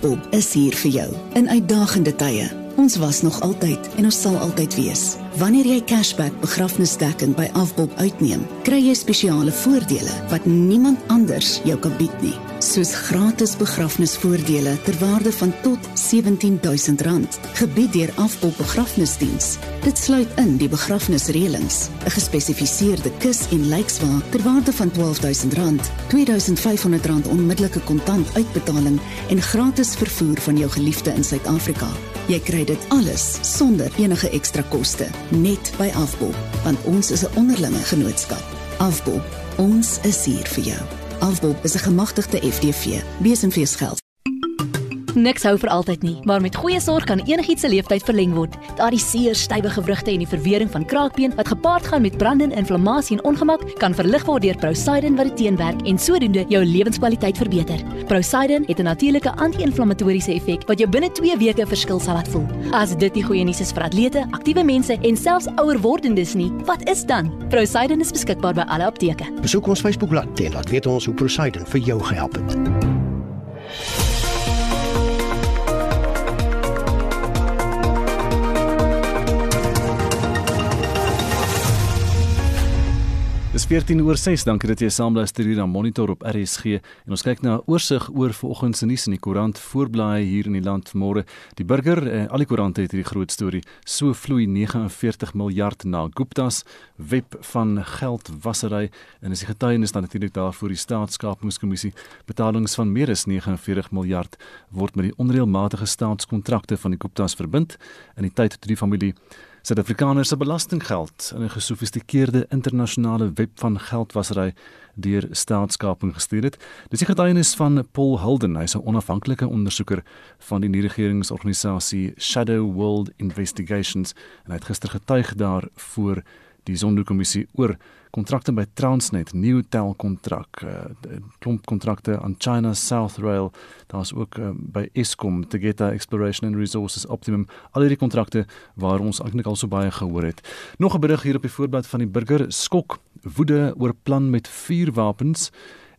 Afbob is hier vir jou in uitdagende tye. Ons was nog altyd en ons sal altyd wees. Wanneer jy cashback begrafnisdekking by Afbob uitneem, kry jy spesiale voordele wat niemand anders jou kan bied nie, soos gratis begrafnisvoordele ter waarde van tot R17000 gebied deur Afbob Begrafnisdiens. Dit sluit in die begrafnisreëlings, 'n gespesifiseerde kus en lijkswa ter waarde van R12000, R2500 onmiddellike kontant uitbetaling en gratis vervoer van jou geliefde in Suid-Afrika. Jy kry dit alles sonder enige ekstra koste net by Afbob, want ons is 'n onderlinge genootskap. Afbob, ons is hier vir jou. Afbob is 'n gemagtigde FDV, besenfees geld. Niks hou vir altyd nie, maar met goeie sorg kan enigiets se lewensduur verleng word. Daardie seer, stywe gewrigte en die verwering van kraakbeen wat gepaard gaan met branding, inflammasie en ongemak kan verlig word deur Procyden wat dit teenwerk en sodoende jou lewenskwaliteit verbeter. Procyden het 'n natuurlike anti-inflammatoriese effek wat jou binne 2 weke verskil sal laat voel. As dit nie goeie nuus is vir atlete, aktiewe mense en selfs ouer wordendes nie, wat is dan? Procyden is beskikbaar by alle apteke. Besoek ons Facebookblad en laat weet ons hoe Poseidon vir jou gehelp het. 14 oor 6. Dankie dat jy saam luister hier na Monitor op RSG en ons kyk na 'n oorsig oor vanoggend se nuus in die koerant voorblaai hier in die land vanmôre. Die burger, eh, al die koerante het hierdie groot storie. So vloei 49 miljard na Gupta's web van geldwasery en as die getuienis dan natuurlik daarvoor die staatskapingkommissie betalings van meer as 49 miljard word met die onreëlmatige staatskontrakte van die Gupta's verbind in die tyd toe die familie Suid-Afrikaners se belastinggeld in 'n gesofistikeerde internasionale web van geldwasery deur staatskaping gestuur het. Dis die getuienis van Paul Holden, hy's 'n onafhanklike ondersoeker van die nie-regeringsorganisasie Shadow World Investigations en hy het gister getuig daar voor die Sonderkommissie oor kontrakte by Transnet, Newtel kontrak, uh, klomp kontrakte aan China South Rail, daar's ook uh, by Eskom, Tegeta Exploration and Resources Optimum, al hierdie kontrakte waar ons eintlik al so baie gehoor het. Nog 'n berig hier op die voorblad van die burger. Skok woede oor plan met vuurwapens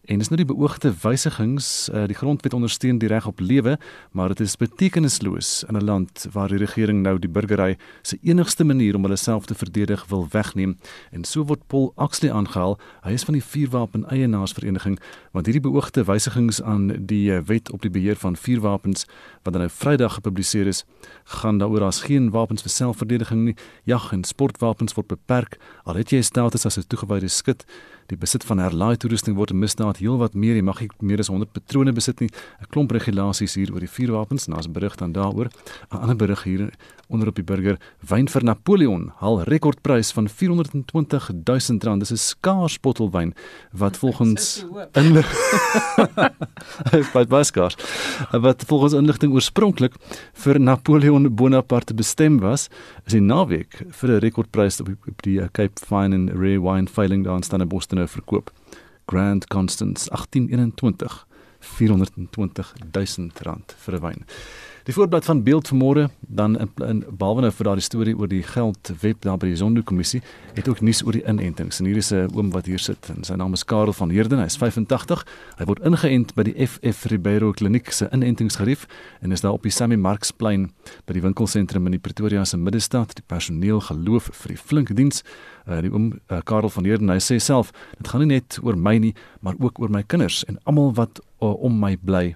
En dis nou die beoogde wysigings, uh, die grondwet ondersteun die reg op lewe, maar dit is betekenisloos in 'n land waar die regering nou die burgery se enigste manier om hulle self te verdedig wil wegneem. En so word Paul Axley aangehaal. Hy is van die vuurwapen eienaarsvereniging, want hierdie beoogde wysigings aan die eh, wet op die beheer van vuurwapens wat nou Vrydag gepubliseer is, gaan daaroor as geen wapens vir selfverdediging nie, jag en sportwapens word beperk. Al het jy status as 'n toegewyde skut, die besit van herlaai toerusting word 'n misdaad heelwat meer. Jy mag nie meer as 100 patrone besit nie. 'n Klomp regulasies hier oor die vuurwapens. Nou as berig dan daaroor. 'n Ander berig hier onder op die burger wyn vir Napoleon haal rekordprys van 420 000 rand. Dis 'n skaars bottel wyn wat volgens inlig by Baskar wat volgens inligting oorspronklik vir Napoleon Bonaparte bestem was, is die naweek vir 'n rekordprys op die Cape Fine and Rare Wine veiling daar in Stellenbosch nou verkoop. Grand Constance 1821 420 000 rand vir 'n wyn. Die voorblad van beeld vanmôre dan in, in behalwe nou vir daardie storie oor die geld web daar by die Sonderkommissie het ook nuus oor die inentings. En hier is 'n oom wat hier sit en sy naam is Karel van Heerden. Hy is 85 hy word ingeënt by die FF Ribeiro Kliniek se inentingsgerief en is daar op die Sammy Marksplein by die winkelsentrum in die Pretoria se middestad die personeel geloof vir die flinke diens. Uh, die oom uh, Karel van Heerden hy sê self dit gaan nie net oor my nie maar ook oor my kinders en almal wat uh, om my bly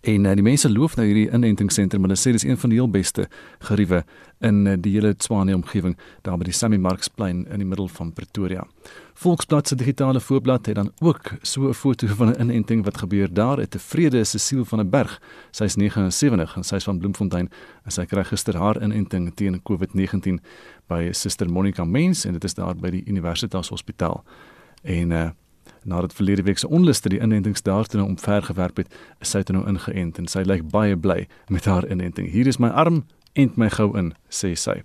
En uh, die mense loof nou hierdie inentingsentrum, hulle sê dis een van die heel beste geriewe in uh, die hele Tswane omgewing daar by die Sammy Marksplein in die middel van Pretoria. Volksblad se digitale voorblad het dan ook so 'n foto van 'n inenting wat gebeur daar. 'n Tevrede Cecile van der Berg. Sy's 79 en sy's van Bloemfontein en sy kry gister haar inenting teen COVID-19 by Suster Monica Mens en dit is daar by die Universitas Hospitaal. En uh, nadat verlede week se onluste die inentings daartoe nou omvergewerp het, is sy nou ingeënt en sy lyk baie bly met haar inenting. Hier is my arm ent my gou in, sê sy.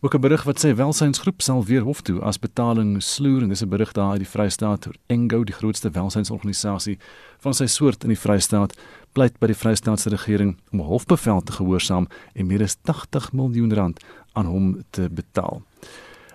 Ook 'n berig wat sê welsynsgroep sal weer hof toe as betaling sloer en dis 'n berig daar uit die Vrystaat oor Engo, die grootste welsynsorganisasie van sy soort in die Vrystaat, pleit by die Vrystaatse regering om hofbevel te gehoorsaam en meer as 80 miljoen rand aan hom te betaal.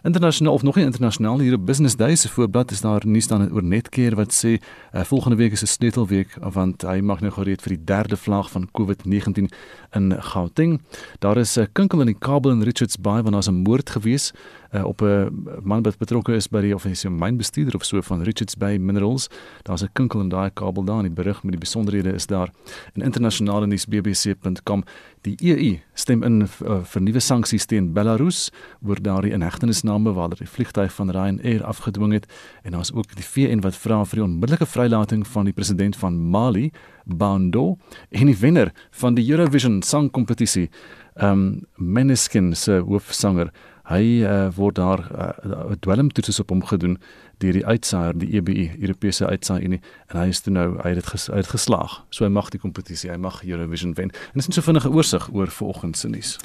Internasionaal of nog nie internasionaal hier op Business Day se voorblad is daar nuus dan oor Netcare wat sê uh, volgende week is 'n sleutelweek want hy mag nou gereed vir die derde vlaag van COVID-19 in Gauteng. Daar is 'n uh, kinkel in die kabel in Richards Bay want daar's 'n moord gewees uh, op 'n man wat betrokke is by die offensive mynbestuurder of so van Richards Bay Minerals. Daar's 'n kinkel in daai kabel daar in die berig met die besonderhede is daar in internasionale nuus bbc.com. Die EU stem in uh, vir nuwe sanksies teen Belarus oor daardie inhegtenisname waar hulle die vliegtyg van Ryanair afgedwing het en daar's ook die VN wat vra vir die onmiddellike vrylating van die president van Mali, Bando, en die wenner van die Eurovision sangkompetisie, um Meneskin se hoofsanger hy uh, word daar uh, dwelmtoetse op hom gedoen deur die uitsaaier die EBU Europese uitsaai Unie en hy is toe nou hy het dit ges, uitgeslaag so hy mag die kompetisie hy mag Eurovision wen en dis net so vinnige oorsig oor vanoggend se nuus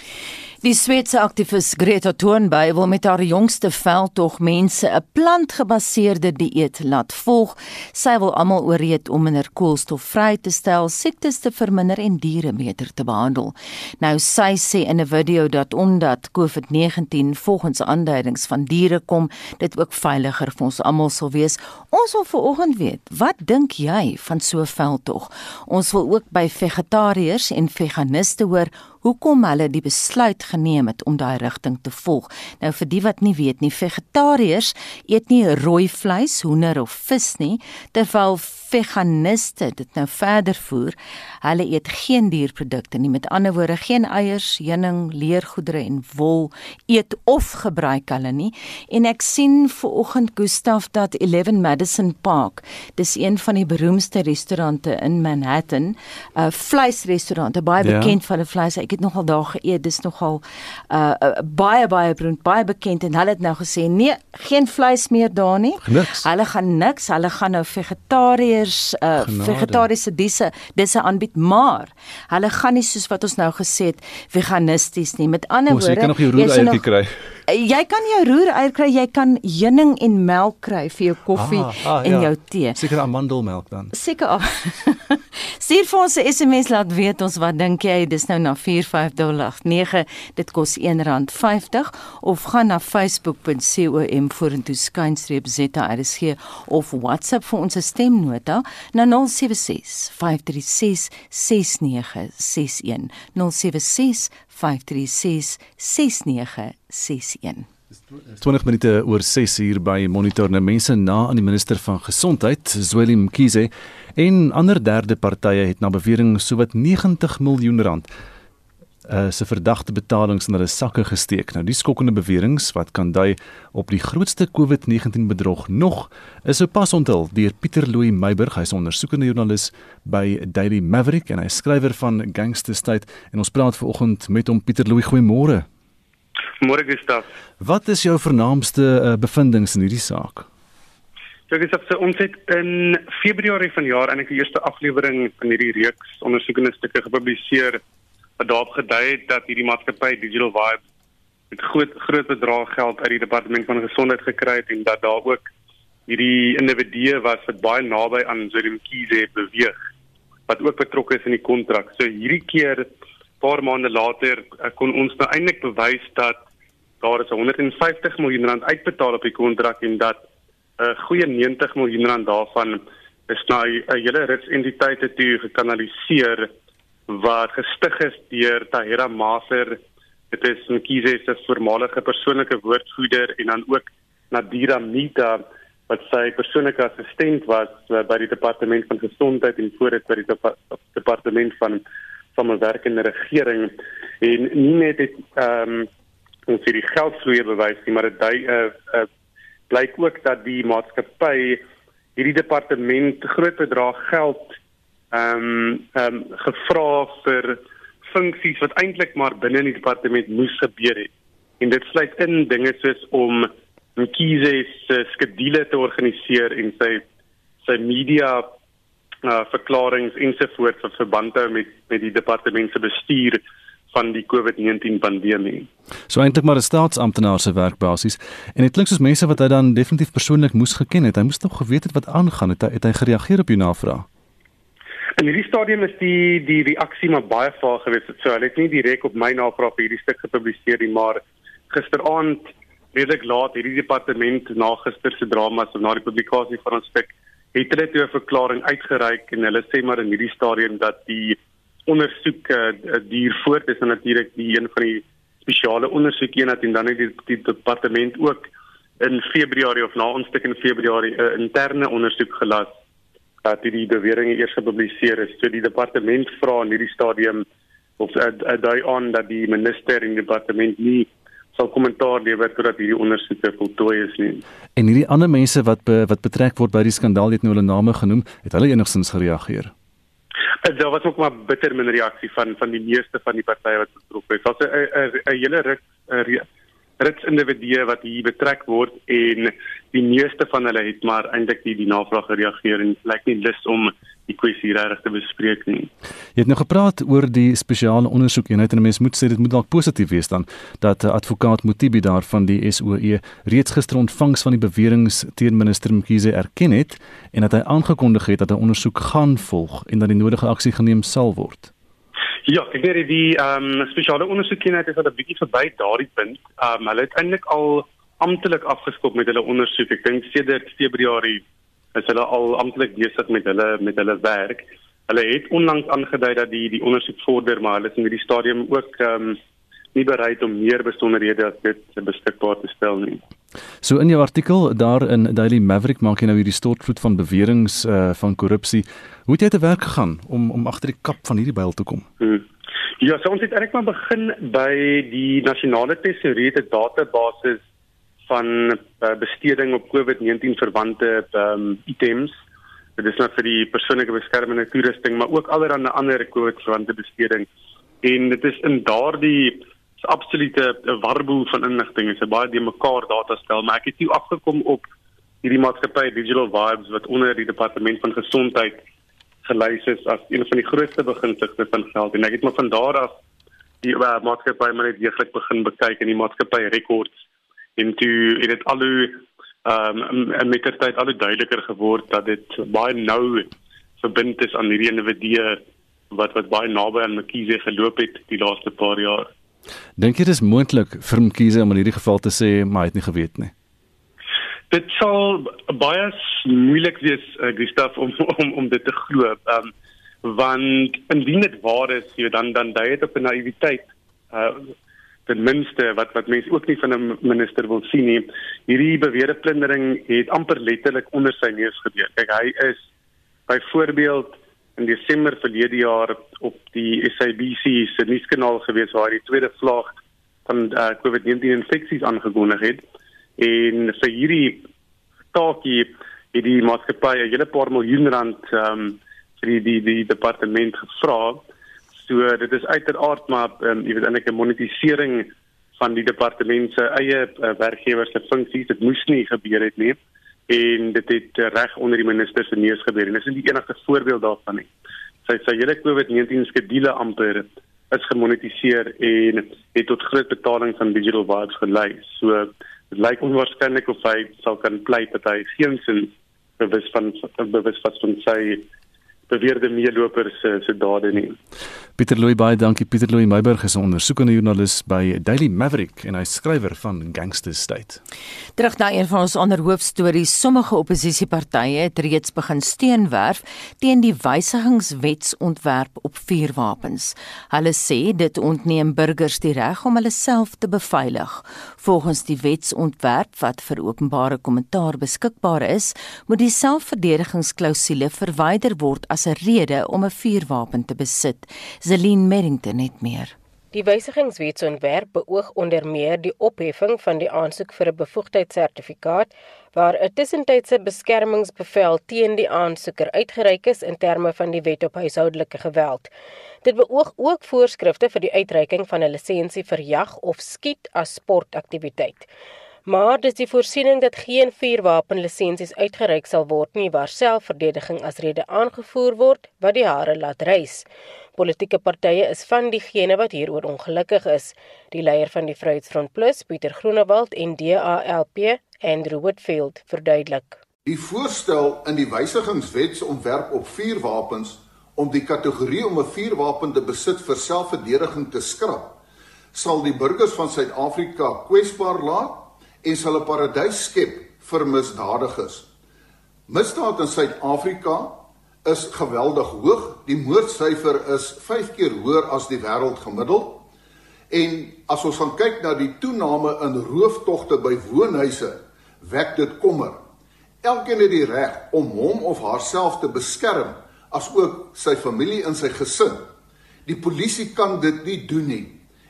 Die Swetse aktivis Greta Thunberg wil met haar jongste veldtog mense 'n plantgebaseerde dieet laat volg. Sy wil almal ooreed om minder koolstof vry te stel, siektes te verminder en diere beter te behandel. Nou sy sê in 'n video dat omdat COVID-19 volgens aanduidings van diere kom, dit ook veiliger vir ons almal sal wees. Ons wil veraloggend weet, wat dink jy van so 'n veldtog? Ons wil ook by vegetariërs en veganiste hoor hoekom hulle die besluit geneem het om daai rigting te volg. Nou vir die wat nie weet nie, vegetariërs eet nie rooi vleis, hoender of vis nie, terwyl veganiste dit nou verder voer, hulle eet geen dierprodukte nie. Met ander woorde, geen eiers, heuning, leergoedere en wol eet of gebruik hulle nie. En ek sien ver oggend Gustaf dat 11 Madison Park, dis een van die beroemdste restaurante in Manhattan, 'n uh, vleisrestaurant, baie ja. bekend ja. vir hulle vleis. Ek het nogal daar geëet. Dis nogal uh, uh baie baie beroemd, baie bekend en hulle het nou gesê nee, geen vleis meer daar nie. Niks. Hulle gaan niks, hulle gaan nou vegetariërs uh vegetariese disse disse aanbied, maar hulle gaan nie soos wat ons nou gesê het veganisties nie. Met ander woorde, jy kan nog jou roereiertjie kry. Jy kan jou roereier kry, jy kan heuning en melk kry vir jou koffie ah, ah, en ja. jou tee. Seker amandelmelk dan. Seker. Stuur vir ons 'n SMS laat weet ons wat dink jy, dis nou na 45889. Dit kos R1.50 of gaan na facebook.com vorentoe skynstreep ZRSG of WhatsApp vir ons stemnota na 0765366961. 076 536 6961. 20 minute oor 6 uur by Monitor nou mense na aan die minister van gesondheid Zweli Mkhize en ander derde partye het na bewering sowat 90 miljoen rand uh, se verdagte betalings in hulle sakke gesteek. Nou die skokkende beweringe wat kan dui op die grootste COVID-19 bedrog nog is sopas onthul deur Pieter Louw Meiburg, hy's 'n ondersoekende joernalis by Daily Maverick en hy skrywer van Gangster State en ons praat vanoggend met hom Pieter Louw, goeiemôre. Môre Gustaf. Wat is jou vernaamste uh, bevindinge in hierdie saak? Ja, Gustaf, so ons het in Februarie vanjaar eintlik die eerste aflewering van hierdie reeks ondersoekende stukke gepubliseer wat daarop gedui het dat hierdie maatskappy Digital Vibe met groot groot bedrag geld uit die departement van gesondheid gekry het en dat daar ook hierdie individue was wat baie naby aan Zolim Kize beweeg wat ook betrokke is in die kontrak. So hierdie keer paar maande later eh, kon ons nou eintlik bewys dat daar is 150 miljoen rand uitbetaal op die kontrak en dat 'n uh, goeie 90 miljoen rand daarvan is na 'n hele rits entiteite toe gekanaliseer wat gestig is deur Tahira Maser. Dit is Mkhize se voormalige persoonlike woordvoerder en dan ook Nadira Mita wat sy persoonlike assistent was uh, by die departement van gesondheid en voor dit by die dep departement van samewerkende regering en nie net dit ehm um, ons vir die geldvloei bewys nie maar dit dui 'n uh, uh, blyk ook dat die maatskappy hierdie departement groot bedrag geld ehm um, ehm um, gevra vir funksies wat eintlik maar binne in die departement moes gebeur het. En dit sluit in dinge soos om Mkhize se skedule te organiseer en sy sy media uh verklaringe ensovoorts wat verband hou met met die departement se bestuur van die COVID-19 pandemie. So eintlik maar 'n staatsamptenaar se werkbasis en dit klink soos mense wat hy dan definitief persoonlik moes geken het. Hy moes tog geweet het wat aangaan het. Hy het hy gereageer op jou navraag. In hierdie stadium is die die reaksie maar baie vaag geweest. So hulle het nie direk op my navraag hierdie stuk gepubliseer nie, maar gisteraand redelik laat hierdie departement na gister se drama se na die publikasie van ons stuk het hulle toe 'n verklaring uitgereik en hulle sê maar in hierdie stadium dat die ondersoek uh, duur voort is natuurlik die een van die spesiale ondersoekeenheid en dan het die, die departement ook in Februarie of na ons stuk in Februarie 'n uh, interne ondersoek gelas dat die beweringe eers gepubliseer is. So die departement vra in hierdie stadium of dui aan dat die minister en die departement nie sal kommentaar lewer totdat hierdie ondersoeke voltooi is nie. En hierdie ander mense wat be, wat betrek word by die skandaal het nou hulle name genoem, het hulle enigstens gereageer? Dit was ook maar bitter min reaksie van van die meeste van die partye wat betrokke is. Daar's 'n 'n hele ruk rits individue wat hier betrek word en die meeste van hulle het maar eintlik die, die navraag gereageer en lyk nie lus om die kwessie regtig te bespreek nie. Jy het nou gepraat oor die spesiale ondersoekeenheid en 'n mens moet sê dit moet dalk positief wees dan dat uh, advokaat Mutibi daar van die SOE reeds gister ontvangs van die beweringe teen minister Mkhize erken het en dat hy aangekondig het dat 'n ondersoek gaan volg en dat die nodige aksie geneem sal word. Ja, ek weet die ehm um, spesiale ondersoekeenheid is al 'n bietjie verby daardie punt. Ehm um, hulle het eintlik al amptelik afgeskop met hulle ondersoek. Ek dink sedert Februarie is hulle al amptelik besig met hulle met hulle werk. Hulle het onlangs aangedui dat die die ondersoek vorder, maar hulle is in hierdie stadium ook ehm um, nie bereid om meer besonderhede as dit beskikbaar te stel nie. So in jou artikel daar in Daily Maverick maak jy nou hierdie stortvloed van beweringe uh, van korrupsie. Hoe het jy te werk gegaan om om agter die kap van hierdie byl te kom? Hmm. Ja, so ons het eintlik maar begin by die nasionale tesourier se database van uh, besteding op COVID-19 verwante um, items. Dit is nou vir die persoonlike beskerming en toerusting, maar ook allerlei ander COVID verwante besteding. En dit is in daardie is absolute 'n warboel van inligting. Dit is 'n baie die mekaar datastel, maar ek het hier afgekom op hierdie maatskappy Digital Vibes wat onder die departement van gesondheid gelys is as een van die grootste beginsigte van geld en ek het maar van daar af die uh, maatskappy maar net deeglik begin bekyk in die maatskappy records en toe het dit al hoe ehm um, met die tyd al hoe duideliker geword dat dit baie nou verbind is aan hierdie individue wat wat baie naby aan Mkhize geloop het die laaste paar jaar. Dink jy dit is moontlik vir Mkhize om in hierdie geval te sê maar hy het nie geweet nie? Dit sal baie moeilik wees, uh, Gustaf om om om dit te glo. Ehm um, want indien dit waar is, jy dan dan dui dit op 'n naïwiteit. Uh ten minste wat wat mense ook nie van 'n minister wil sien nie. Hierdie beweerde plundering het amper letterlik onder sy neus gebeur. Kyk, hy is byvoorbeeld in Desember verlede jaar op die SABC se nuuskanaal gewees waar hy die tweede vlaag van uh, COVID-19 infeksies aangekondig het en vir hierdie taakie het die maatskappy 'n hele paar miljoen rand ehm um, vir die die die departement gevra. So dit is uiteraard maar um, jy weet eintlik 'n monetisering van die departement se eie uh, werkgewers se funksies. Dit moes nie gebeur het nie en dit het uh, reg onder die minister se neus gebeur en dis nie die enigste voorbeeld daarvan nie. Sy sy hele COVID-19 skedule amper is gemonetiseer en het tot groot betalings aan digital vibes gelei. So dit lyk onwaarskynlik of hy sal kan pleit dat hy geensins bewus van bewus was van sy beweerde meelopers se se dade nie. Pieter Louw baie dankie. Pieter Louw Meiburg is 'n ondersoekende joernalis by Daily Maverick en hy skrywer van Gangster State. Terug na een van ons ander hoofstories, sommige oppositiepartye het reeds begin steenwerf teen die wysigingswetsontwerp op vuurwapens. Hulle sê dit ontneem burgers die reg om hulle self te beveilig. Volgens die wetsontwerp wat vir openbare kommentaar beskikbaar is, moet die selfverdedigingsklausule verwyder word as 'n rede om 'n vuurwapen te besit. Zelin Merrington het meer. Die wysigingswetsontwerp beoog onder meer die opheffing van die aansoek vir 'n bevoegdheidssertifikaat waar 'n tussentydse beskermingsbevel teen die aansoeker uitgereik is in terme van die Wet op Huishoudelike Geweld. Dit beoog ook voorskrifte vir die uitreiking van 'n lisensie vir jag of skiet as sportaktiwiteit. Maar dis die voorsiening dat geen vuurwapenlisensies uitgereik sal word nie waar selfverdediging as rede aangevoer word wat die hare laat reis. Politieke partye is van diegene wat hieroor ongelukkig is. Die leier van die Vryheidsfront Plus, Pieter Groenewald en DALP, Andrew Whitfield, verduidelik. Die voorstel in die wysigingswetsontwerp op vuurwapens om die kategorie om 'n vuurwapen te besit vir selfverdediging te skrap, sal die burgers van Suid-Afrika kwesbaar laat en sal 'n paradys skep vir misdadigers. Misdaad in Suid-Afrika is geweldig hoog. Die moordsyfer is 5 keer hoër as die wêreldgemiddeld. En as ons gaan kyk na die toename in rooftogte by woonhuise, wek dit kommer. Elkeen het die reg om hom of haarself te beskerm, asook sy familie en sy gesin. Die polisie kan dit nie doen nie.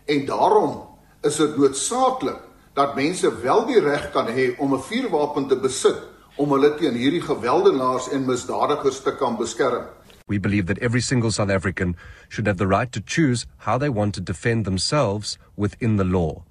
En daarom is dit noodsaaklik dat mense wel die reg kan hê om 'n vuurwapen te besit om hulle teen hierdie en misdadigers te kan beskerm. We believe that every single South African should have the right to choose how they want to defend themselves within the law.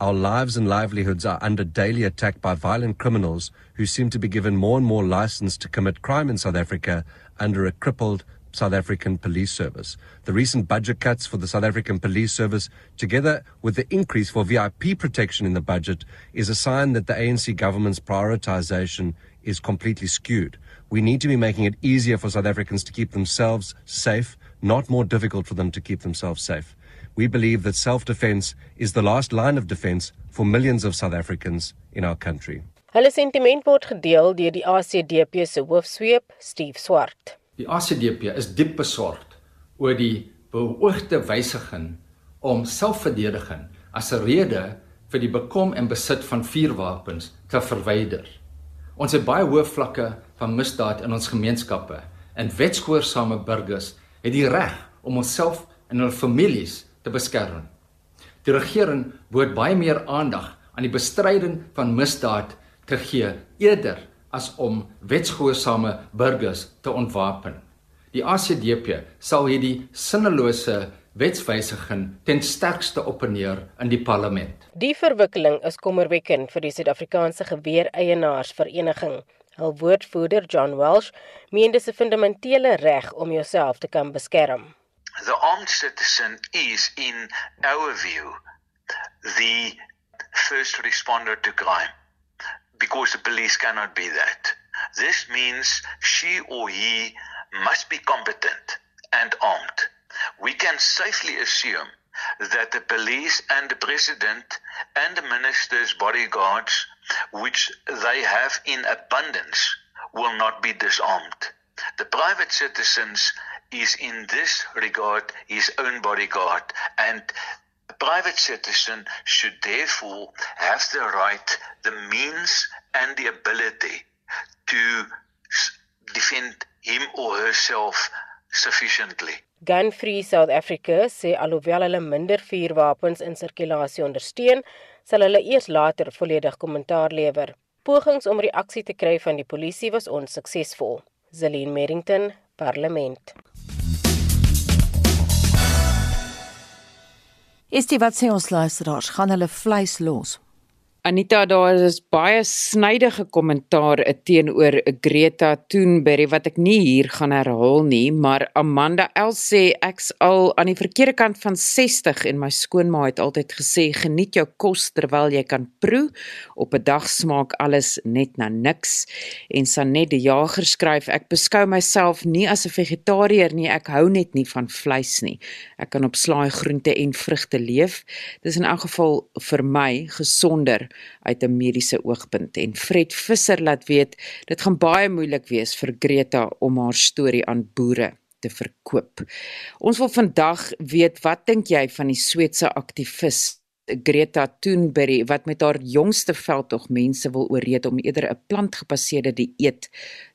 Our lives and livelihoods are under daily attack by violent criminals who seem to be given more and more license to commit crime in South Africa under a crippled South African Police Service. The recent budget cuts for the South African Police Service, together with the increase for VIP protection in the budget, is a sign that the ANC government's prioritisation is completely skewed. We need to be making it easier for South Africans to keep themselves safe, not more difficult for them to keep themselves safe. We believe that self defence is the last line of defence for millions of South Africans in our country. Hulle sentiment word gedeel deur die ACDP se hoofsweep, Steve Swart. Die ACDP is diep besorgd oor die beoogde wysiging om selfverdediging as 'n rede vir die bekom en besit van vuurwapens te verwyder. Ons het baie hoë vlakke van misdaad in ons gemeenskappe en wetsgehoorsame burgers het die reg om onsself en hul families te beskerm. Die regering moet baie meer aandag aan die bestryding van misdaad te gee eerder as om wetsgehoorsame burgers te ontwapen. Die ACDP sal hierdie sinnelose wetswysiging ten sterkste opneer in die parlement. Die verwikkeling is kommerwekkend vir die Suid-Afrikaanse geweereienaars-vereniging. Hul woordvoerder John Welsh meen dis 'n fundamentele reg om jouself te kan beskerm. The armed citizen is in our view the first responder to crime. because the police cannot be that. This means she or he must be competent and armed. We can safely assume that the police and the president and the minister's bodyguards, which they have in abundance, will not be disarmed. The private citizens is in this regard his own bodyguard and A private citizen should therefore have the right, the means, and the ability to defend him or herself sufficiently. Gun Free South Africa sê alhoewel hulle minder vuurwapens in sirkulasie ondersteun, sal hulle eers later volledig kommentaar lewer. Pogings om reaksie te kry van die polisie was onsuksesvol. Zelin Merrington, Parlement. Is dit wat sê ons luisteraars, gaan hulle vleis los? Anita daar is baie snydige kommentaar teenoor Greta Thunberg wat ek nie hier gaan herhaal nie, maar Amanda L sê ek's al aan die verkeerde kant van 60 en my skoonma het altyd gesê geniet jou kos terwyl jy kan proe. Op 'n dag smaak alles net na niks. En Sanet die Jager skryf ek beskou myself nie as 'n vegetariër nie, ek hou net nie van vleis nie. Ek kan op slaai groente en vrugte leef. Dis in elk geval vir my gesonder uit 'n mediese oogpunt en Fred Visser laat weet dit gaan baie moeilik wees vir Greta om haar storie aan boere te verkoop. Ons wil vandag weet wat dink jy van die Sweedse aktivis Greta Thunberg wat met haar jongste veldtog mense wil ooreed om eerder 'n plantgebaseerde dieet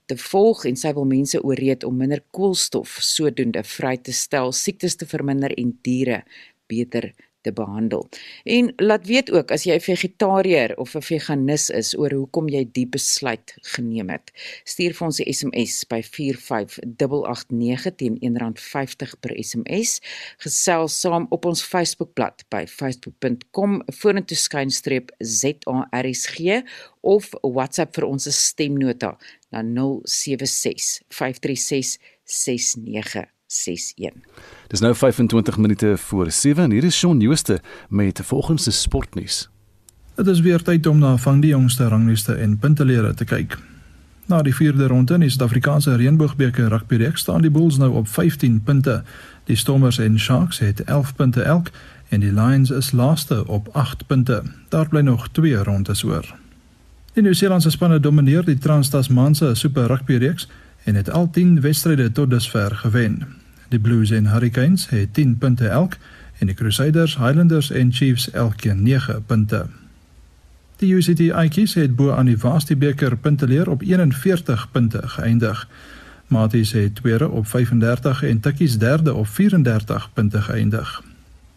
te volg en sy wil mense ooreed om minder koolstof sodoende vry te stel, siektes te verminder en diere beter te behandel. En laat weet ook as jy 'n vegetariër of 'n veganis is oor hoekom jy die besluit geneem het. Stuur vir ons 'n SMS by 45889 teen R1.50 per SMS. Gesels saam op ons Facebookblad by facebook.com vorentoe skynstreep ZARSG of WhatsApp vir ons stemnota na 076 536 6961. Dis nou 25 minute voor 7 en hier is Shaun Jooste met volgens sportnuus. Dit is weer tyd om na van die jongste rangliste en puntelere te kyk. Na die 4de ronde in die Suid-Afrikaanse Reënboogbeker rugby reeks staan die Bulls nou op 15 punte. Die Stormers en Sharks het 11 punte elk en die Lions is laaste op 8 punte. Daar bly nog 2 rondes oor. Die Nieu-Seelandse spanne domineer die Trans-Tasmanse Super Rugby reeks en het al 10 wedstryde tot dusver gewen. Die Blues en Hurricanes het 10 punte elk en die Crusaders, Highlanders en Chiefs elkeen 9 punte. Die UCT Aikies het bo aan die Varsity beker punteleer op 41 punte geëindig. Maties het tweede op 35 en Tikkies derde op 34 punte geëindig.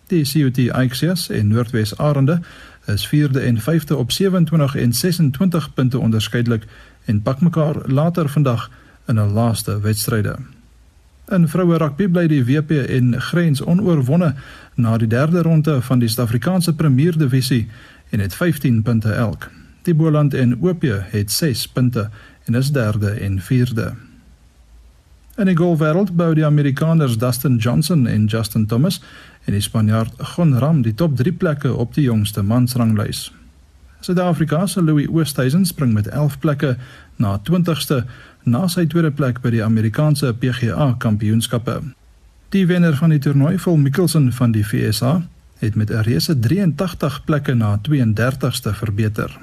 Die CUT Aikies in Noordwes Arende is vierde en vyfde op 27 en 26 punte onderskeidelik en pak mekaar later vandag in 'n laaste wedstryde. In vroue rugby bly die WP en Grens onoorwonde na die derde ronde van die Suid-Afrikaanse Premier Divisie en het 15 punte elk. Die Boland en OP het 6 punte en is derde en vierde. In die golfwêreld bou die Amerikaners Dustin Johnson en Justin Thomas en die Spanjaard Gon Ram die top 3 plekke op die jongste mansranglys. Suid-Afrika se Louis Oosthuizen spring met 11 plekke na 20ste na sy tweede plek by die Amerikaanse PGA Kampioenskappe. Die wenner van die toernooi, Phil Mickelson van die VSA, het met 'n reuse 83 plekke na 32ste verbeter.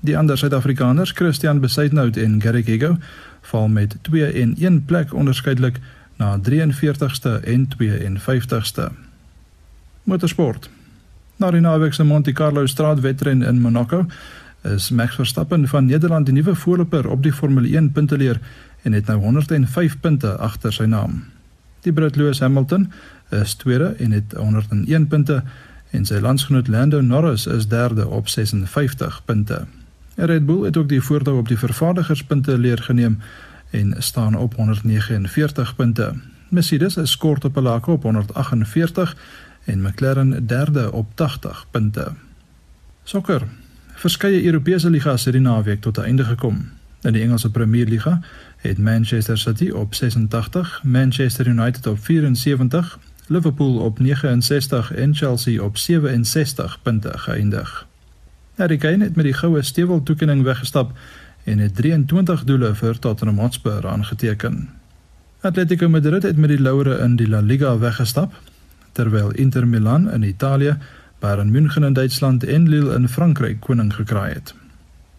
Die ander Suid-Afrikaners, Christian Besuitnout en Garrick Higgo, val met 2 en 1 plek onderskeidelik na 43ste en 52ste. Motorsport. Na die naweek se Monte Carlo straatwedren in Monaco is Max Verstappen van Nederland die nuwe voorloper op die Formule 1 punteleer en het nou 105 punte agter sy naam. Die Brit Lewis Hamilton is tweede en het 101 punte en sy landsgenoot Lando Norris is derde op 56 punte. Red Bull het ook die voordeel op die vervaardigerspunte leer geneem en staan op 149 punte. Mercedes is kort op 'n lake op 148 en McLaren derde op 80 punte. Sokker. Verskeie Europese ligas het die naweek tot 'n einde gekom. In die Engelse Premier Liga het Manchester City op 86, Manchester United op 74, Liverpool op 69 en Chelsea op 67 punte geëindig. Harry Kane het met die goue stewel toekenning weggestap en het 23 doele vir Tottenham Hotspur aangeteken. Atletico Madrid het met die laure in die La Liga weggestap, terwyl Inter Milan in Italië, Bayern München in Duitsland en Lille in Frankryk koning gekraai het.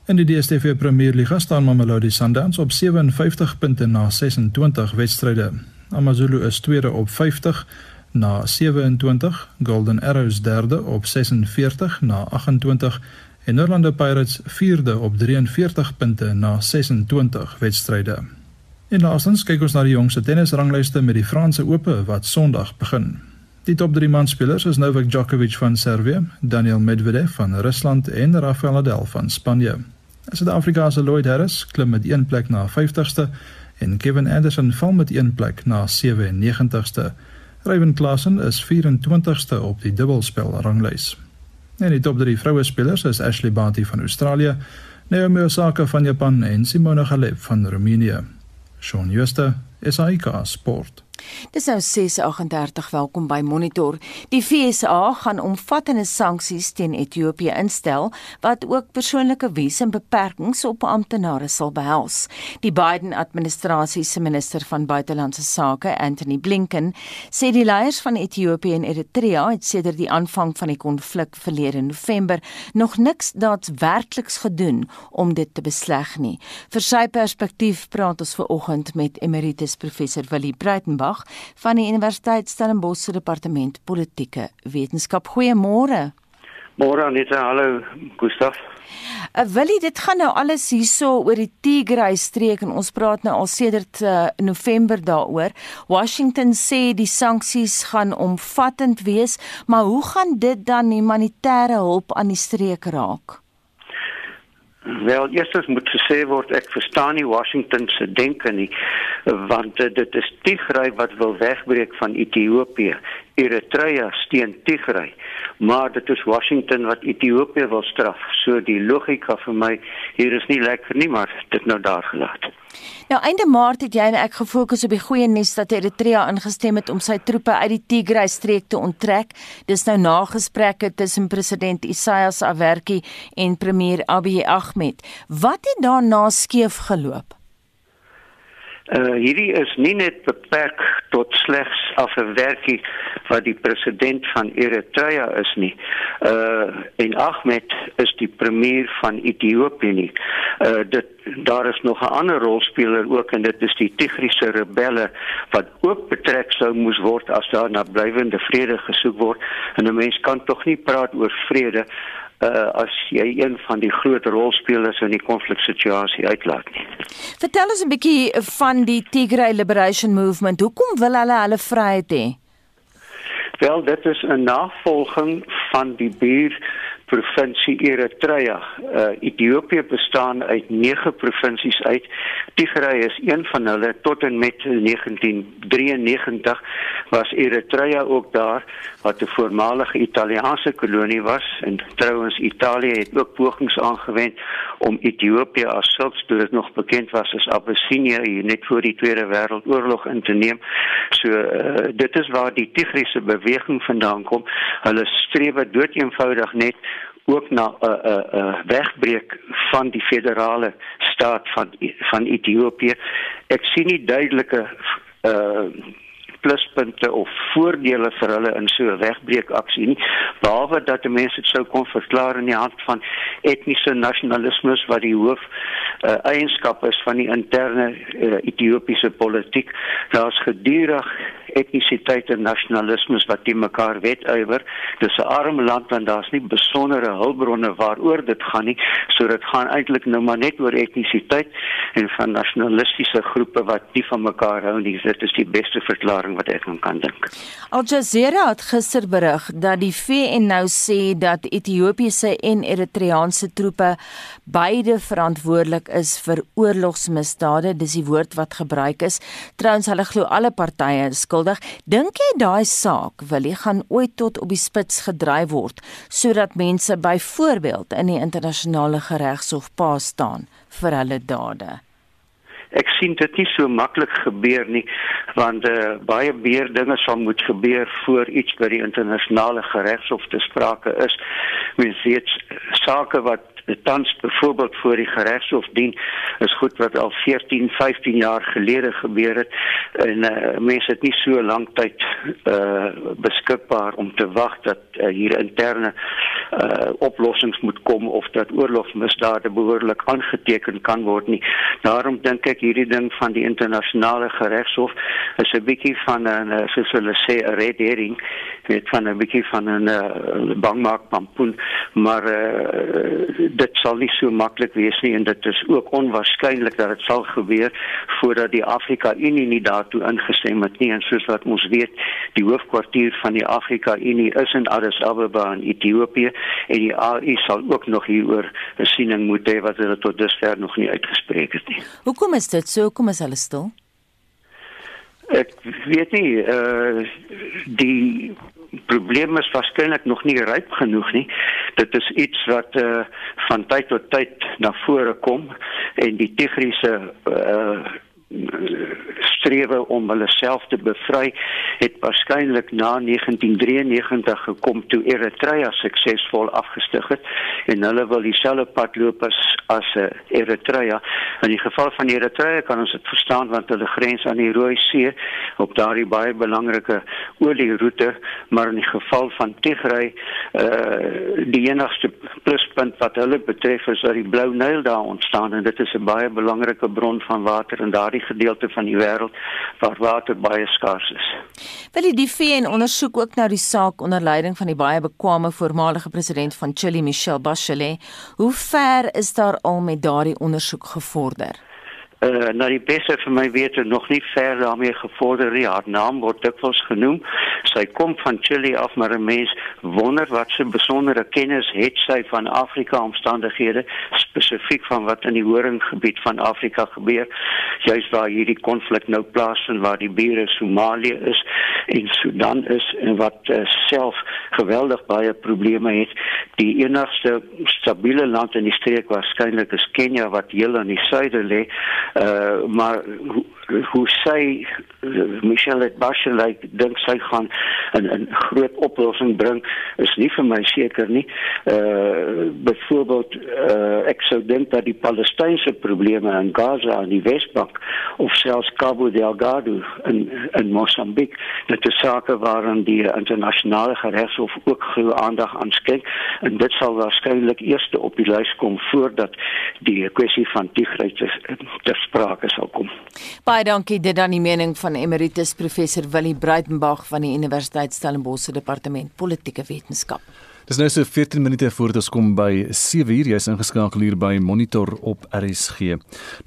In die DStv Premier Liga staan Mamelodi Sundowns op 57 punte na 26 wedstryde. AmaZulu is tweede op 50 na 27, Golden Arrows derde op 46 na 28 en Orlando Pirates vierde op 43 punte na 26 wedstryde. En laastens kyk ons na die jongste tennisranglyste met die Franse Ope wat Sondag begin. Die top 3 manspelers is Novak Djokovic van Servië, Daniel Medvedev van Rusland en Rafael Nadal van Spanje. Suid-Afrika se Lloyd Harris klim met 1 plek na 50ste en Kevin Anderson val met 1 plek na 97ste. Ryan Klassen is 24ste op die dubbelspel ranglys. En die top 3 vroue spelers is Ashley Barty van Australië, Naomi Osaka van Japan en Simona Halep van Roemenië. Shaun Schuster, SAK Sport. Dis nou 6:38 welkom by Monitor. Die FSA gaan omvattende sanksies teen Ethiopië instel wat ook persoonlike visumbeperkings op amptenare sal behels. Die Biden-administrasie se minister van buitelandse sake, Anthony Blinken, sê die leiers van Ethiopië en Eritrea het sedert die aanvang van die konflik verlede November nog niks daadwerkliks gedoen om dit te besleg nie. Vir sy perspektief praat ons ver oggend met emeritus professor Willie Breitenberg Vandag van die Universiteit Stellenbosch se departement politieke wetenskap. Goeiemôre. Môre Anita, hallo Gustaf. Uh, Willie, dit gaan nou alles hierso oor die Tigray streek en ons praat nou al sedert uh, November daaroor. Washington sê die sanksies gaan omvattend wees, maar hoe gaan dit dan humanitêre hulp aan die streek raak? Wel, eerstens moet gesê word ek verstaan nie Washington se denke nie, want uh, dit is Tigray wat wil wegbreek van Ethiopië. Eritrea steun Tigray, maar dit is Washington wat Ethiopië wil straf. So die logika vir my hier is nie lekker nie, maar dit nou daar gelaat. Nou einde Maart het jy en ek gefokus op die goeie nuus dat Eritrea ingestem het om sy troepe uit die Tigray streek te onttrek. Dis nou na gesprekke tussen president Isaias Afwerki en premier Abiy Ahmed. Wat het daarna skeef geloop? Uh hierdie is nie net beperk tot slegs af 'n werkie wat die president van Eritrea is nie. Uh en Ahmed is die premier van Ethiopië nie. Uh dit daar is nog 'n ander rolspeler ook en dit is die Tigriese rebelle wat ook betrek sou moes word as daar na blywende vrede gesoek word. En 'n mens kan tog nie praat oor vrede uh, as jy een van die groot rolspelers in die konfliksituasie uitlaat nie. Vertel ons 'n bietjie van die Tigray Liberation Movement. Hoekom wil hulle hulle vryheid hê? Wel, dit is 'n navolging van die buur provinsie Eritrea. Uh, Ethiopië bestaan uit 9 provinsies uit. Tigray is een van hulle tot en met 1993 was Eritrea ook daar wat 'n voormalige Italiaanse kolonie was en trouens Italië het ook pogings aangewend om Ethiopië as sulks toe dit nog bekend was as Abyssinia net voor die Tweede Wêreldoorlog in te neem. So uh, dit is waar die Tigriese beweging vandaan kom. Hulle streef dood eenvoudig net ook na 'n uh, 'n uh, 'n uh, wegbreek van die federale staat van van Ethiopië. Ek sien nie duidelike uh pluspunte of voordele vir hulle in so 'n wegbreekaksie nie behalwe dat die mense dit sou kon verklaar in die hand van etniese nasionalisme wat die hoof uh, eienskap is van die interne uh, Ethiopiese politiek daar's gedurig etnisiteit en nasionalisme wat teen mekaar wetywer. Dis 'n arm land want daar's nie besondere hulpbronne waaroor dit gaan nie. So dit gaan eintlik nou maar net oor etnisiteit en van nasionalistiese groepe wat nie van mekaar hou nie. Dit is die beste verklaring wat ek kan dink. Al Jazeera het gister berig dat die VN nou sê dat Ethiopiese en Eritreaanse troepe beide verantwoordelik is vir oorlogsmisdade. Dis die woord wat gebruik is. Trouens hulle glo alle partye skuld skuldig. Dink jy daai saak wil jy gaan ooit tot op die spits gedryf word sodat mense byvoorbeeld in die internasionale regshof pa staan vir hulle dade? Ek sien dit nie so maklik gebeur nie want uh, baie meer dinge sal moet gebeur voor iets by die internasionale regshof te sprake is. Mens weet sake wat tans byvoorbeeld voor die geregshof dien is goed wat al 14, 15 jaar gelede gebeur het en uh, mense het nie so lank tyd uh, beskikbaar om te wag dat uh, hier interne uh, oplossings moet kom of dat oorlogsmisdade behoorlik aangeteken kan word nie. Daarom dink ek hierdie ding van die internasionale geregshof is 'n bietjie van 'n soos hulle sê 'n red herring met van 'n bietjie van 'n uh, bangmaak pampoen maar uh, dit sal nie so maklik wees nie en dit is ook onwaarskynlik dat dit sal gebeur voordat die Afrika Unie nie daartoe ingestem het nie en soos wat ons weet die hoofkwartier van die Afrika Unie is in Addis Ababa in Ethiopië en die AU sal ook nog hieroor 'n siening moet hê wat hulle tot dusver nog nie uitgespreek het nie. Hoekom is dit so? Hoekom is hulle stil? Ek weet nie eh uh, die probleem is waarskynlik nog nie ryp genoeg nie. Dit is iets wat eh uh, van tyd tot tyd na vore kom en die Tigriese eh uh, strewe om hulle self te bevry het waarskynlik na 1993 gekom toe Eritrea suksesvol afgestig het en hulle wil dieselfde pad loop as as uh, Eritrea. In die geval van Eritrea kan ons dit verstaan want hulle grens aan die Rooi See op daardie baie belangrike olieroete, maar in die geval van Tigray uh die enigste pluspunt wat hulle betref is dat die Blou Nyl daar ontstaan en dit is 'n baie belangrike bron van water in daardie gedeelte van die wêreld waar water baie skaars is. Wil die VN ondersoek ook nou die saak onder leiding van die baie bekwame voormalige president van Chili Michelle Bachelet. Hoe ver is daar al met daardie ondersoek gevorder? Uh, nou die beste vir my wete nog nie ver daarmee gevorder nie. Haar naam word dikwels genoem. Sy kom van Chili af, maar 'n mens wonder wat sy besondere kennis het sy van Afrika omstandighede, spesifiek van wat in die horinggebied van Afrika gebeur. Juist waar hierdie konflik nou plaasvind waar die bure Somalië is en Sudan is en wat uh, self geweldig baie probleme het. Die enigste stabiele land in die streek waarskynlik is Kenia wat heel aan die suide lê. Uh, maar hoe, sy uh, Michelle Bachelet dink sy gaan 'n 'n groot oplossing bring is nie vir my seker nie. Uh byvoorbeeld byvoorbeeld uh, ek sou dink dat die Palestynse probleme in Gaza en die Wesbank of selfs Cabo Delgado in in Mosambiek dit is sake waaraan die internasionale regshof ook groot aandag aan skenk en dit sal waarskynlik eers op die lys kom voordat die kwessie van Tigray ter sprake sal kom. Baie dankie dit dan die mening van emeritus professor Willie Breitenberg van die Universiteit Stellenbosch se departement politieke wetenskap. Dis nou so 14 minute voor dit kom by 7 uur jy's ingeskakel hier by Monitor op RSG.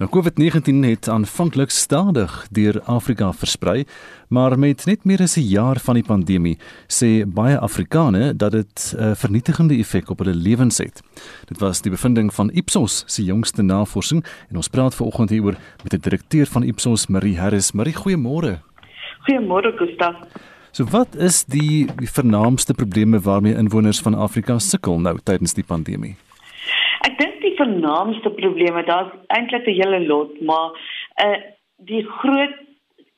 Nou COVID-19 het aanvanklik stadig deur Afrika versprei, maar met net meer as 'n jaar van die pandemie sê baie Afrikane dat dit 'n vernietigende effek op hulle lewens het. Dit was die bevinding van Ipsos se jongste navorsing en ons praat veraloggend hieroor met die direkteur van Ipsos, Marie Harris. Marie, goeiemôre. Goeiemôre, Gustaf. So wat is die, die vernaamste probleme waarmee inwoners van Afrika sukkel nou tydens die pandemie? Ek dink die vernaamste probleme, daar's eintlik 'n hele lot, maar uh die groot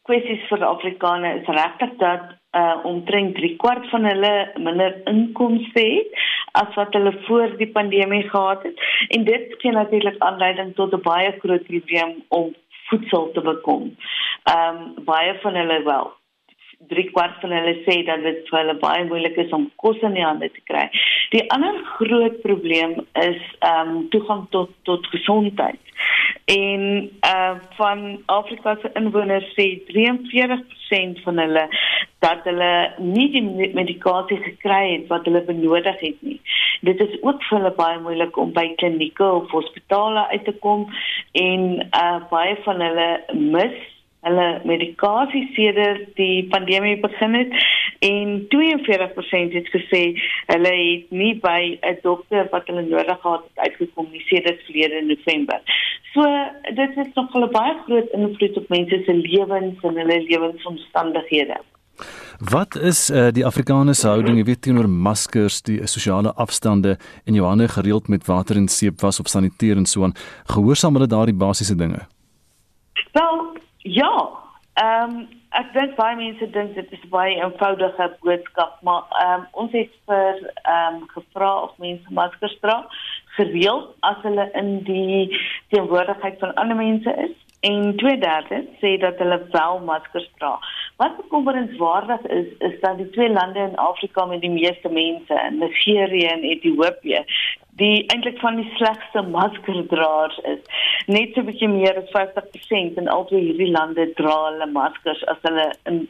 kwessies vir Afrikaners is regtig dat uh omtrent 3 kwart van hulle minder inkomste het as wat hulle voor die pandemie gehad het en dit gee natuurlik aanleiding tot 'n baie groot probleem om voedsel te bekom. Ehm um, baie van hulle wel drie kwart van hulle sê dat dit vir hulle baie moeilik is om kos in die hande te kry. Die ander groot probleem is ehm um, toegang tot tot gesondheid. En uh van Afrika se inwoners sê 43% van hulle dat hulle nie die medikasie gekry het wat hulle benodig het nie. Dit is ook vir hulle baie moeilik om by klinieke of hospitale uit te kom en uh baie van hulle mis hulle medikasie sedert die pandemie begin het en 42% het gesê hulle het nie by 'n dokter wat hulle nodig gehad het uitgekom nie sedert verlede November. So dit het nog 'n baie groot invloed op mense se lewens en hulle lewensomstandighede. Wat is uh, die Afrikaners houding, jy weet teenoor maskers, die sosiale afstande en jou hande gereeld met water en seep was of saniteer en so aan? Gehoorsaam hulle daardie basiese dinge? Wel, Ja, ehm um, ek dink baie mense dink dit is baie eenvoudige boodskap, maar ehm um, ons het vir ehm um, gevra of mense maskers dra gereeld as hulle in die teenwoordigheid van ander mense is. En tweederde sê dat hulle wel maskers dra. Wat bekommerenswaardig is, is dat die twee lande in Afrika met die meeste mense, Nigerië en Ethiopië, die eintlik van die slegste maskerdraers is. Net so 'n bietjie meer as 50% in al twee hierdie lande dra hulle maskers as hulle in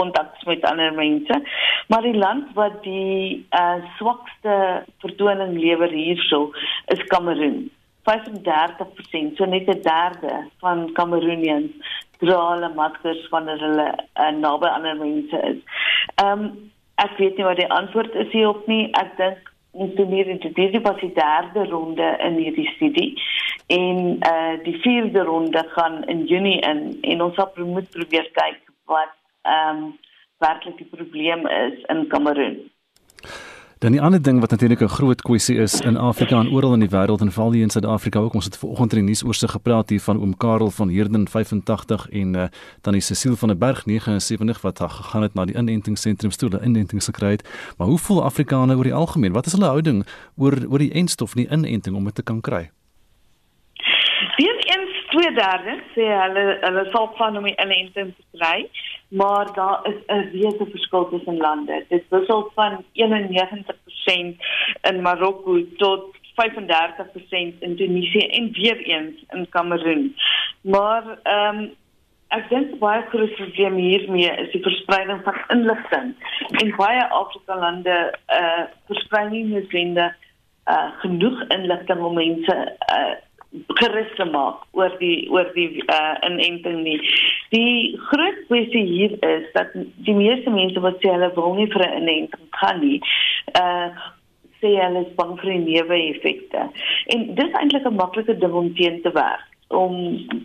kontak met ander mense. Maar die land wat die uh, swakste vertoning lewer hierso is Kameroen. 35%, so net 'n derde van Kameroenians dra hulle maskers wanneer hulle uh, naby ander mense is. Ehm um, ek weet nie wat die antwoord is hierop nie. Ek dink ons doen hier in die was die derde ronde in hierdie studie en eh uh, die vierde ronde gaan in Junie in en ons sal moet probeer kyk wat ehm um, werklik die probleem is in Kameroen. Dan die ander ding wat natuurlik 'n groot kwessie is in Afrika en oral in die wêreld en veral hier in Suid-Afrika ook. Ons het vanoggend in die nuus oorsig gepraat hier van oom Karel van Herden 85 en uh, dan die Cecile van der Berg 79 wat gegaan het na die inentingsentrum toe hulle inentings gekry het. Maar hoe voel Afrikaners oor die algemeen? Wat is hulle houding oor oor die enstof nie inenting om dit te kan kry? twee derde sê hulle hulle sal van om die inenting te kry, maar daar is 'n reuse verskil tussen lande. Dit wissel van 91% in Marokko tot 35% in Tunesië en weer eens in Kameroen. Maar ehm um, ek dink baie groot probleem hiermee is die verspreiding van inligting. In baie Afrika lande eh uh, versprei nie eh uh, genoeg inligting om mense eh uh, gerus te maak oor die oor die uh, inenting nie. Die groot kwessie hier is dat die meeste mense wat sê hulle wil nie vir 'n inenting gaan nie, uh sê hulle is bang vir neeweffekte. En dis eintlik 'n maklike ding om teen te werk. Om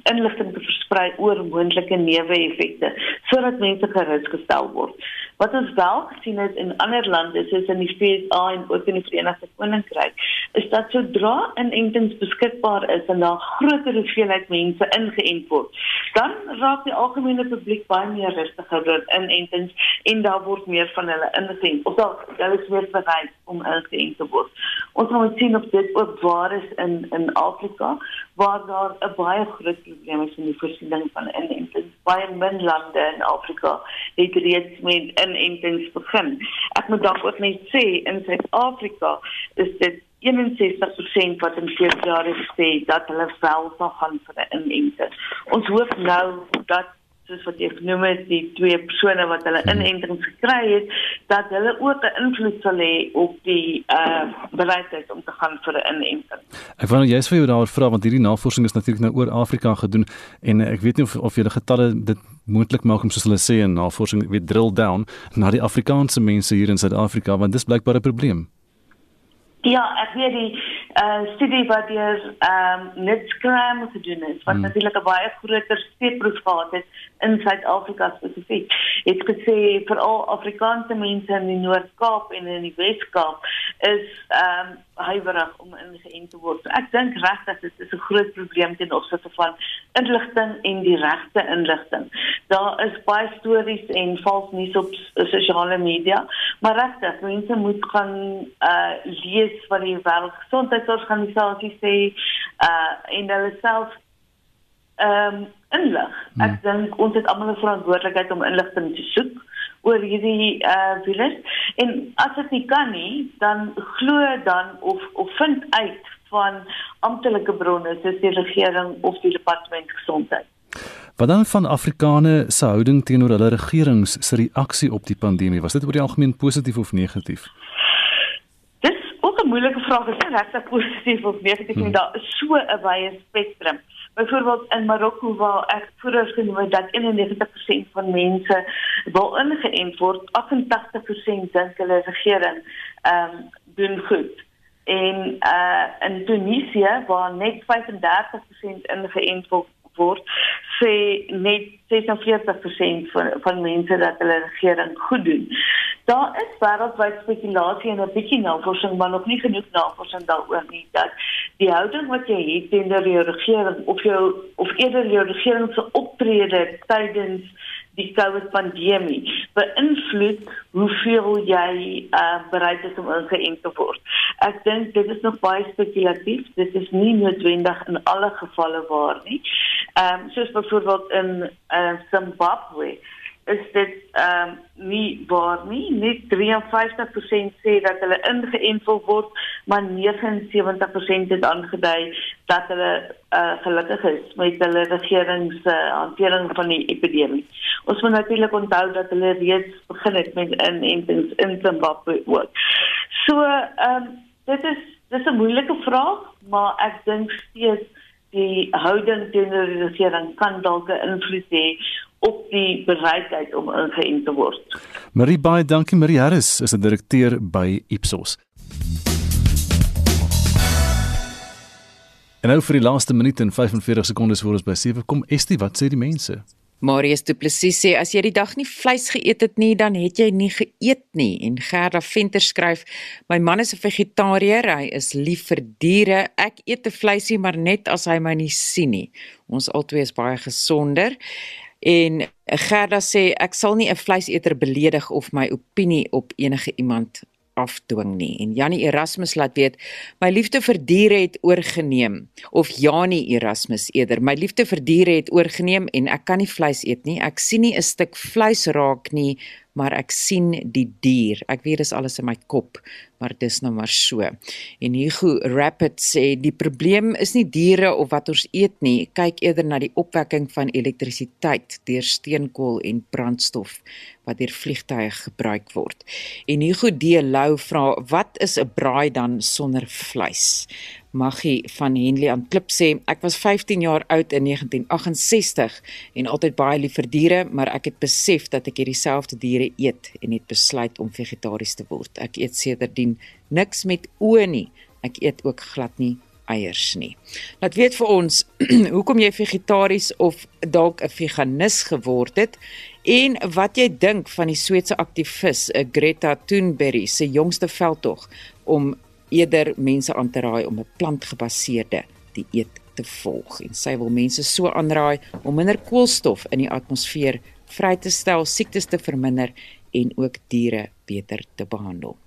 inligting te versprei oor moontlike neeweffekte sodat mense gerus gestel word. Wat ons wel gesien het in ander lande soos in die VSA en ook in die Verenigde Koninkryk, is dat sodra inentings beskikbaar is en daar groter hoeveelheid mense ingeënt word, dan raak die algemene publiek baie meer rustiger oor inentings en daar word meer van hulle ingeënt of daar hulle is meer bereid om ingeënt te word. Ons moet sien of dit ook waar is in in Afrika waar daar 'n baie groot probleem is met die voorsiening van inentings. Baie min lande in Afrika het reeds met inentings begin. Ek moet dalk ook net sê in Suid-Afrika is dit 61% wat in Februarie gesê dat hulle wel sal gaan vir 'n inenting. Ons hoop nou dat soos wat jy genoem het die twee persone wat hulle mhm. inentings gekry het dat hulle ook 'n invloed sal hê op die uh bereidheid om te gaan vir 'n inenting. Ek wou net jy's vir jou daaroor vra want hierdie navorsing is natuurlik nou oor Afrika gedoen en ek weet nie of of julle getalle dit moontlik maak om soos hulle sê in navorsing weer drill down na die Afrikaanse mense hier in Suid-Afrika want dis blykbaar 'n probleem. Ja, ek weet die uh studie wat deur ehm um, Netscram gedoen is, wat hmm. natuurlik 'n baie groter steekproef gehad het in Suid-Afrika spesifiek. Het gesê veral Afrikaanse mense in die Noord-Kaap en in die Wes-Kaap is ehm um, huiwerig om ingeënt te word. So ek dink regtig dit is 'n groot probleem ten opsigte van inligting en die regte inligting. Daar is baie stories en vals nuus op sosiale media, maar regtig mense moet gaan uh lees wat die wêreldgesondheidsorganisasie sê uh en hulle self ehm um, inlig. Hmm. Ek dink ons het almal 'n verantwoordelikheid om inligting te soek oor hierdie uh virus en as dit nie kan nie, dan glo dan of of vind uit van amptelike bronne soos die regering of die departement gesondheid. Wat dan van Afrikane se houding teenoor hulle regerings se reaksie op die pandemie? Was dit oor die algemeen positief of negatief? Dis ook 'n moeilike vraag. Is dit regtig positief of negatief? Hmm. Daar is so 'n wye spektrum. Byvoorbeeld in Marokko waar ek vroeër genoem het dat 91% van mense wil ingeënt word, 88% dink hulle regering ehm um, doen goed. En uh in Tunesië waar net 35% ingeënt word, sê net 46% van van mense dat hulle regering goed doen. Daar is wêreldwyd spekulasie en 'n bietjie navorsing, maar nog nie genoeg navorsing daaroor nie dat die houding wat jy het teenoor die regering of jou of eerder die regering se optrede tydens die COVID pandemie beïnvloed hoeveel jy uh, bereid is om ingeënt te word. Ek dink dit is nog baie spekulatief. Dit is nie noodwendig in alle gevalle waar nie. Ehm um, soos byvoorbeeld in uh, Zimbabwe is dit ehm um, nie waar nie. Net 53% sê dat hulle ingeënt word, maar 79% het aangedui dat hulle uh, gelukkig is met hulle regering se uh, hantering van die epidemie. Ons moet natuurlik onthou dat hulle reeds begin het met inentings in Zimbabwe ook. So ehm um, dit is dis 'n moeilike vraag, maar ek dink steeds die houding teenoor die regering kan dalk 'n invloed hê op die bereidheid om ingeënt te word. Marie baie dankie Marie Harris is 'n direkteur by Ipsos. En nou vir die laaste minuut en 45 sekondes voor ons by 7 kom Estie, wat sê die mense? Marius Du Plessis sê as jy die dag nie vleis geëet het nie, dan het jy nie geëet nie. En Gerda Venter skryf: My man is 'n vegetariër, hy is lief vir diere. Ek eet 'n vleisie, maar net as hy my nie sien nie. Ons albei is baie gesonder. En Gerda sê ek sal nie 'n vleiseter beledig of my opinie op enige iemand afdwing nie. En Janie Erasmus laat weet my liefde vir diere het oorgeneem of Janie Erasmus eerder my liefde vir diere het oorgeneem en ek kan nie vleis eet nie. Ek sien nie 'n stuk vleis raak nie, maar ek sien die dier. Ek weet dis alles in my kop, maar dis nou maar so. En Hugo Rapid sê die probleem is nie diere of wat ons eet nie, kyk eerder na die opwekking van elektrisiteit deur steenkool en brandstof wat deur vliegtye gebruik word. En Hugo D Lou vra wat is 'n braai dan sonder vleis? Maggie van Henley aan Klip sê ek was 15 jaar oud in 1968 en altyd baie lief vir diere, maar ek het besef dat ek hierdie selfde diere eet en het besluit om vegetaries te word. Ek eet sedertdien niks met oë nie. Ek eet ook glad nie eiers nie. Laat weet vir ons hoekom jy vegetaries of dalk 'n veganis geword het en wat jy dink van die Sweedse aktivis eh, Greta Thunberg se jongste veldtog om eerder mense aan te raai om 'n plantgebaseerde dieet te volg en sy wil mense so aanraai om minder koolstof in die atmosfeer vry te stel, siektes te verminder en ook diere beter te behandel.